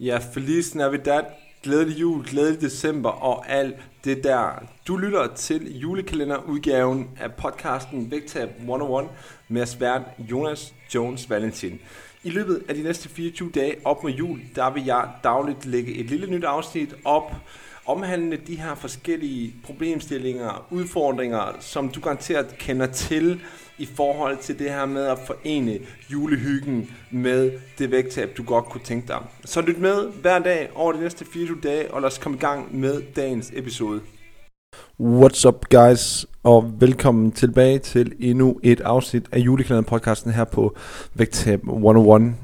Ja, Feliz Navidad, glædelig jul, glædelig december og alt det der. Du lytter til julekalenderudgaven af podcasten Vægtab 101 med svært Jonas Jones Valentin. I løbet af de næste 24 dage op mod jul, der vil jeg dagligt lægge et lille nyt afsnit op, omhandle de her forskellige problemstillinger, udfordringer, som du garanteret kender til i forhold til det her med at forene julehyggen med det vægttab, du godt kunne tænke dig. Så lyt med hver dag over de næste 24 dage, og lad os komme i gang med dagens episode. What's up guys, og velkommen tilbage til endnu et afsnit af juleklæderen podcasten her på Vægttab 101.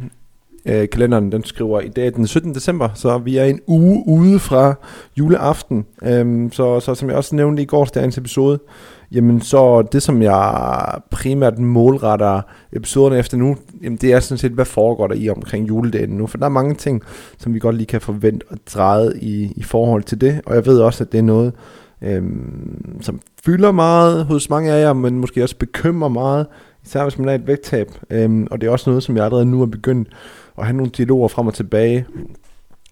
Øh, kalenderen den skriver i dag den 17. december, så vi er en uge ude fra juleaften. Øhm, så, så som jeg også nævnte i gårsdagens episode, jamen så det som jeg primært målretter episoderne efter nu, jamen det er sådan set, hvad foregår der i omkring juledagen nu, for der er mange ting, som vi godt lige kan forvente og dreje i, i forhold til det, og jeg ved også, at det er noget, øhm, som fylder meget hos mange af jer, men måske også bekymrer meget, især hvis man er et vægttab, øhm, og det er også noget, som jeg allerede nu er begyndt at have nogle dialoger frem og tilbage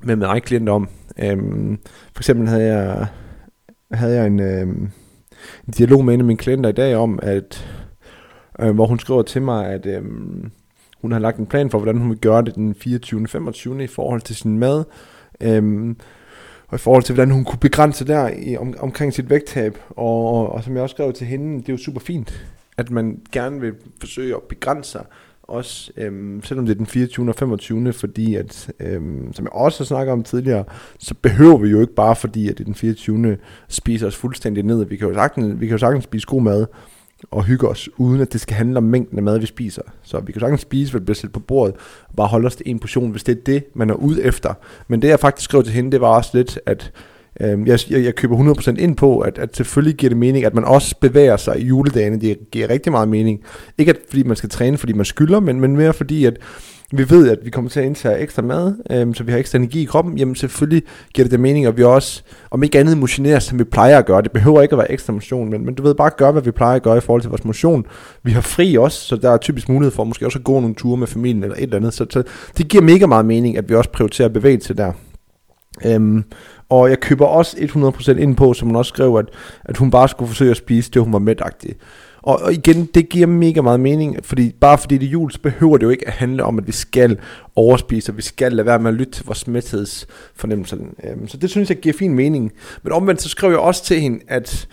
med min egen klient om. Øhm, for eksempel havde jeg, havde jeg en, øhm, en dialog med en af mine klienter i dag om, at øh, hvor hun skriver til mig, at øh, hun har lagt en plan for, hvordan hun vil gøre det den 24. 25. i forhold til sin mad. Øhm, og i forhold til, hvordan hun kunne begrænse der i, om, omkring sit vægttab. Og, og, og som jeg også skrev til hende, det er jo super fint, at man gerne vil forsøge at begrænse sig, også øhm, selvom det er den 24. og 25. fordi at, øhm, som jeg også har snakket om tidligere, så behøver vi jo ikke bare fordi, at det er den 24. spiser os fuldstændig ned. Vi kan jo sagtens, vi kan jo sagtens spise god mad, og hygge os, uden at det skal handle om mængden af mad, vi spiser. Så vi kan sagtens spise, hvad der bliver sat på bordet, og bare holde os til en portion, hvis det er det, man er ude efter. Men det, jeg faktisk skrev til hende, det var også lidt, at Øhm, jeg, jeg, jeg køber 100% ind på, at, at selvfølgelig giver det mening, at man også bevæger sig i juledagene. Det giver rigtig meget mening. Ikke at, fordi man skal træne, fordi man skylder, men, men mere fordi, at vi ved, at vi kommer til at indtage ekstra mad, øhm, så vi har ekstra energi i kroppen, jamen selvfølgelig giver det det mening, at vi også, om ikke andet, motionerer, som vi plejer at gøre. Det behøver ikke at være ekstra motion, men, men du ved, bare gøre, hvad vi plejer at gøre i forhold til vores motion. Vi har fri også, så der er typisk mulighed for måske også at gå nogle ture med familien eller et eller andet. Så, så det giver mega meget mening, at vi også prioriterer bevægelse der. Øhm, og jeg køber også 100% ind på, som hun også skrev, at, at hun bare skulle forsøge at spise det, hun var mætagtig. Og, og igen, det giver mega meget mening, fordi bare fordi det er jul, så behøver det jo ikke at handle om, at vi skal overspise, og vi skal lade være med at lytte til vores mæthedsfornemmelse. Øhm, så det synes jeg giver fin mening. Men omvendt, så skrev jeg også til hende, at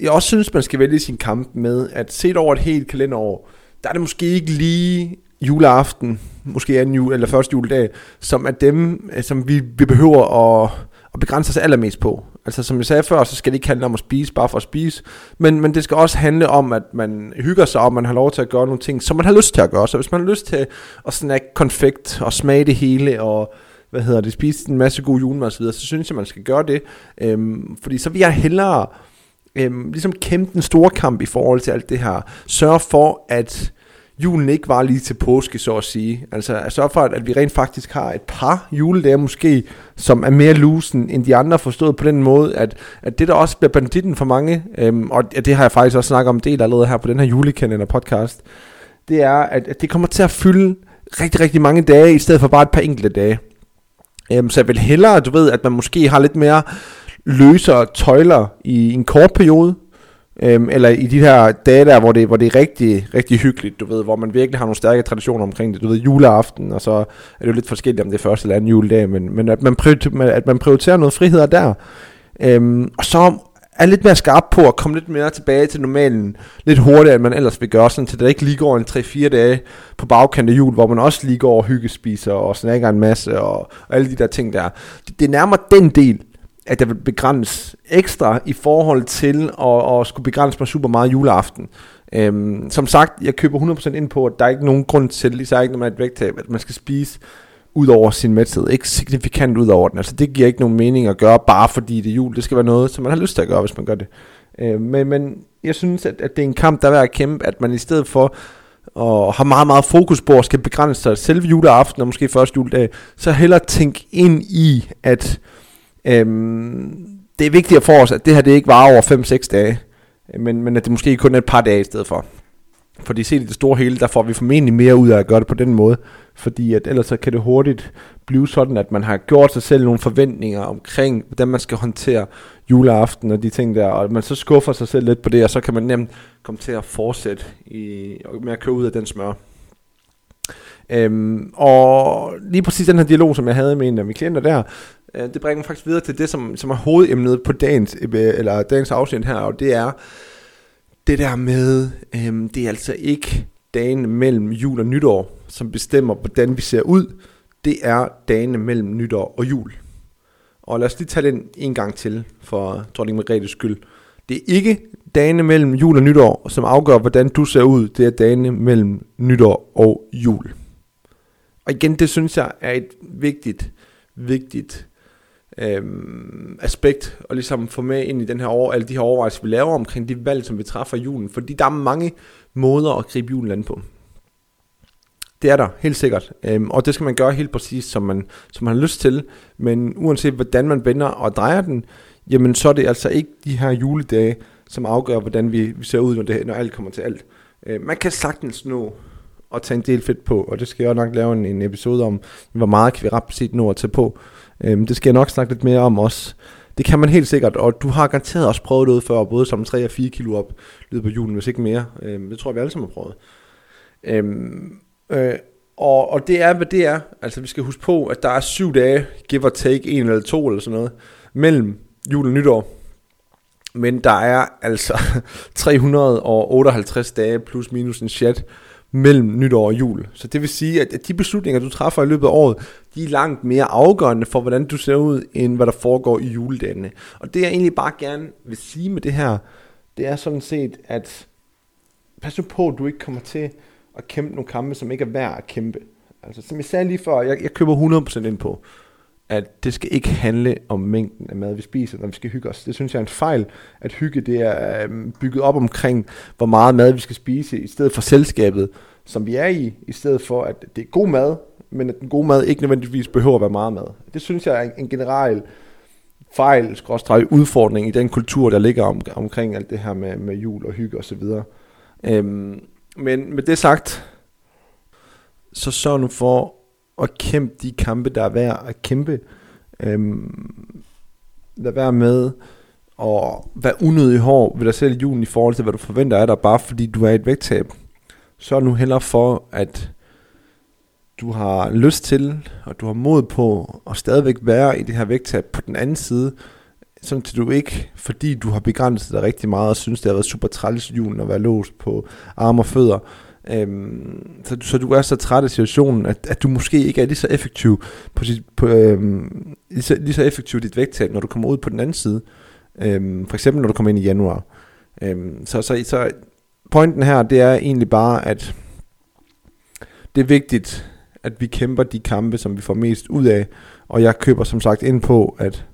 jeg også synes, man skal vælge sin kamp med, at set over et helt kalenderår, der er det måske ikke lige juleaften, måske anden jul, eller første juledag, som er dem, som vi, vi behøver at, at begrænse sig allermest på. Altså som jeg sagde før, så skal det ikke handle om at spise bare for at spise, men, men det skal også handle om, at man hygger sig, og man har lov til at gøre nogle ting, som man har lyst til at gøre. Så hvis man har lyst til at snakke konfekt og smage det hele, og hvad hedder det, spise en masse god julemad osv., så synes jeg, man skal gøre det. Øhm, fordi så vil jeg hellere øhm, ligesom kæmpe den store kamp i forhold til alt det her. Sørge for, at julen ikke var lige til påske, så at sige. Altså at sørge for, at vi rent faktisk har et par juledage måske, som er mere lusen end de andre, forstået på den måde, at, at det der også bliver banditten for mange, øhm, og det har jeg faktisk også snakket om en del allerede her på den her julekalender podcast, det er, at, at det kommer til at fylde rigtig, rigtig mange dage, i stedet for bare et par enkelte dage. Øhm, så jeg vil hellere, du ved, at man måske har lidt mere løsere tøjler i en kort periode, Øhm, eller i de her dage der, hvor det, hvor det er rigtig, rigtig hyggeligt, du ved, hvor man virkelig har nogle stærke traditioner omkring det, du ved, juleaften, og så er det jo lidt forskelligt, om det er første eller anden juledag, men, men at, man prioriterer, at man prioriterer noget frihed der, øhm, og så er lidt mere skarp på at komme lidt mere tilbage til normalen, lidt hurtigere, end man ellers vil gøre, sådan til det ikke lige går en 3-4 dage på bagkant af jul, hvor man også lige går og hyggespiser og snakker en masse, og, og alle de der ting der. Det, det nærmer den del, at jeg vil begrænse ekstra i forhold til at, at skulle begrænse mig super meget juleaften. Øhm, som sagt, jeg køber 100% ind på, at der er ikke nogen grund til, især ikke når man er et vægttab, at man skal spise ud over sin mæthed. Ikke signifikant ud over den. Altså det giver ikke nogen mening at gøre, bare fordi det er jul. Det skal være noget, som man har lyst til at gøre, hvis man gør det. Øh, men, men jeg synes, at, at det er en kamp, der er værd at kæmpe, at man i stedet for og har meget, meget fokus på at skal begrænse sig selve juleaften og måske første juledag, så heller tænk ind i, at Øhm, det er vigtigt for os, at det her det ikke varer over 5-6 dage, men, men at det måske kun er et par dage i stedet for. Fordi set i det store hele, der får vi formentlig mere ud af at gøre det på den måde. Fordi at ellers så kan det hurtigt blive sådan, at man har gjort sig selv nogle forventninger omkring, hvordan man skal håndtere juleaften og de ting der, og man så skuffer sig selv lidt på det, og så kan man nemt komme til at fortsætte i, med at køre ud af den smør. Øhm, og lige præcis den her dialog, som jeg havde med en af mine klienter der, øh, det bringer mig faktisk videre til det, som, som er hovedemnet på dagens, øh, eller dagens afsnit her, og det er det der med, øhm, det er altså ikke dagen mellem jul og nytår, som bestemmer, hvordan vi ser ud. Det er dagene mellem nytår og jul. Og lad os lige tage den en gang til, for dronning Margrethes skyld. Det er ikke dagene mellem jul og nytår, som afgør, hvordan du ser ud. Det er dagene mellem nytår og jul. Og igen, det synes jeg er et vigtigt, vigtigt øhm, aspekt at ligesom få med ind i den her år, alle de her overvejelser, vi laver omkring de valg, som vi træffer i julen. Fordi der er mange måder at gribe julen an på. Det er der, helt sikkert. Øhm, og det skal man gøre helt præcis, som man, som man har lyst til. Men uanset hvordan man vender og drejer den, jamen så er det altså ikke de her juledage, som afgør, hvordan vi, vi ser ud, når, det, når alt kommer til alt. Øh, man kan sagtens nå at tage en del fedt på, og det skal jeg nok lave en, en episode om, hvor meget kan vi ret præcis nå at tage på. Øhm, det skal jeg nok snakke lidt mere om også. Det kan man helt sikkert, og du har garanteret også prøvet det ud før, både som 3 og 4 kilo op løbet på julen, hvis ikke mere. Øhm, det tror jeg, vi alle sammen har prøvet. Øhm, øh, og, og det er, hvad det er. Altså, vi skal huske på, at der er syv dage, give or take, en eller to eller sådan noget, mellem jul og nytår. Men der er altså 358 dage plus minus en chat mellem nytår og jul. Så det vil sige, at de beslutninger, du træffer i løbet af året, de er langt mere afgørende for, hvordan du ser ud, end hvad der foregår i juledagene. Og det jeg egentlig bare gerne vil sige med det her, det er sådan set, at pas nu på, at du ikke kommer til at kæmpe nogle kampe, som ikke er værd at kæmpe. Altså, som jeg sagde lige før, jeg, jeg køber 100% ind på, at det skal ikke handle om mængden af mad, vi spiser, når vi skal hygge os. Det synes jeg er en fejl, at hygge det er øhm, bygget op omkring, hvor meget mad vi skal spise, i stedet for selskabet, som vi er i, i stedet for, at det er god mad, men at den gode mad ikke nødvendigvis behøver at være meget mad. Det synes jeg er en, generel fejl, skråstrej udfordring i den kultur, der ligger om, omkring alt det her med, med jul og hygge osv. Øhm, men med det sagt, så sørg nu for og kæmpe de kampe, der er værd at kæmpe. Øhm, lad være med at være unødig hård ved dig selv i julen i forhold til, hvad du forventer af dig, bare fordi du er et vægttab. Så nu heller for, at du har lyst til, og du har mod på at stadigvæk være i det her vægttab på den anden side, sådan til du ikke, fordi du har begrænset dig rigtig meget og synes, det har været super træls julen at være låst på arme og fødder, Øhm, så, så du er så træt af situationen, at, at du måske ikke er lige så effektiv på sit, på, øhm, lige, så, lige så effektiv dit vægttab, når du kommer ud på den anden side. Øhm, for eksempel når du kommer ind i januar. Øhm, så, så, så pointen her, det er egentlig bare, at det er vigtigt, at vi kæmper de kampe, som vi får mest ud af. Og jeg køber som sagt ind på, at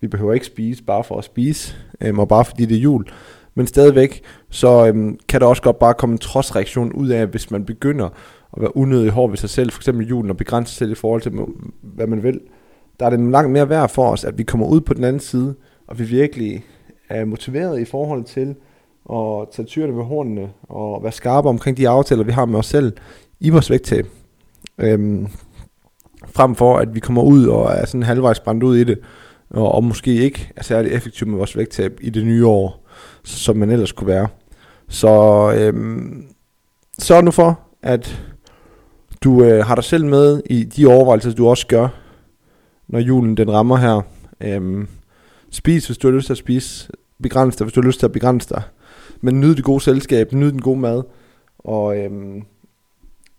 vi behøver ikke spise bare for at spise, øhm, og bare fordi det er jul. Men stadigvæk, så øhm, kan der også godt bare komme en trodsreaktion ud af, hvis man begynder at være unødig hård ved sig selv, for eksempel julen, og begrænse sig selv i forhold til, hvad man vil. Der er det langt mere værd for os, at vi kommer ud på den anden side, og vi virkelig er motiveret i forhold til at tage tyrene ved hornene, og være skarpe omkring de aftaler, vi har med os selv i vores vægttab. Øhm, frem for, at vi kommer ud og er sådan halvvejs brændt ud i det, og, og måske ikke er særlig effektiv med vores vægttab i det nye år som man ellers kunne være. Så øhm, sørg nu for, at du øh, har dig selv med i de overvejelser, du også gør, når julen den rammer her. Øhm, spis, hvis du har lyst til at spise. Begræns dig, hvis du har lyst til at begrænse dig. Men nyd det gode selskab, nyd den gode mad. Og øhm,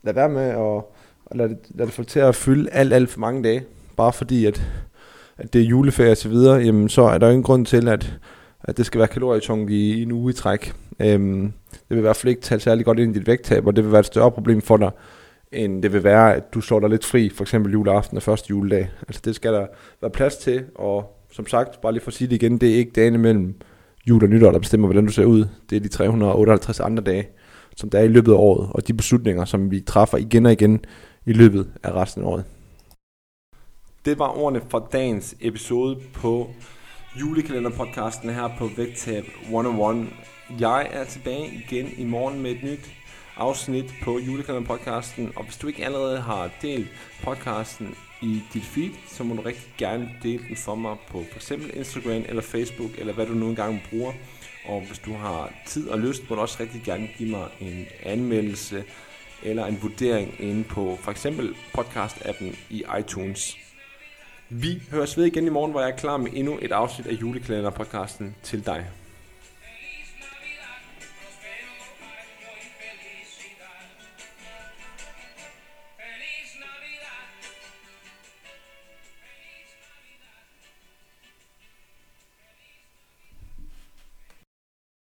lad være med at og lad, det, lad det få til at fylde alt, alt for mange dage. Bare fordi, at, at det er juleferie og så videre, jamen så er der ingen grund til, at at det skal være kalorietungt i, i en uge i træk. Øhm, det vil i hvert fald ikke tale særlig godt ind i dit vægttab, og det vil være et større problem for dig, end det vil være, at du slår dig lidt fri, for eksempel juleaften og første juledag. Altså det skal der være plads til, og som sagt, bare lige for at sige det igen, det er ikke dagen imellem jul og nytår, der bestemmer, hvordan du ser ud. Det er de 358 andre dage, som der er i løbet af året, og de beslutninger, som vi træffer igen og igen i løbet af resten af året. Det var ordene for dagens episode på julekalenderpodcasten her på Vægtab 101. Jeg er tilbage igen i morgen med et nyt afsnit på julekalenderpodcasten. Og hvis du ikke allerede har delt podcasten i dit feed, så må du rigtig gerne dele den for mig på f.eks. Instagram eller Facebook, eller hvad du nu engang bruger. Og hvis du har tid og lyst, må du også rigtig gerne give mig en anmeldelse eller en vurdering inde på for eksempel podcast-appen i iTunes. Vi høres ved igen i morgen, hvor jeg er klar med endnu et afsnit af julekalender-podcasten til dig.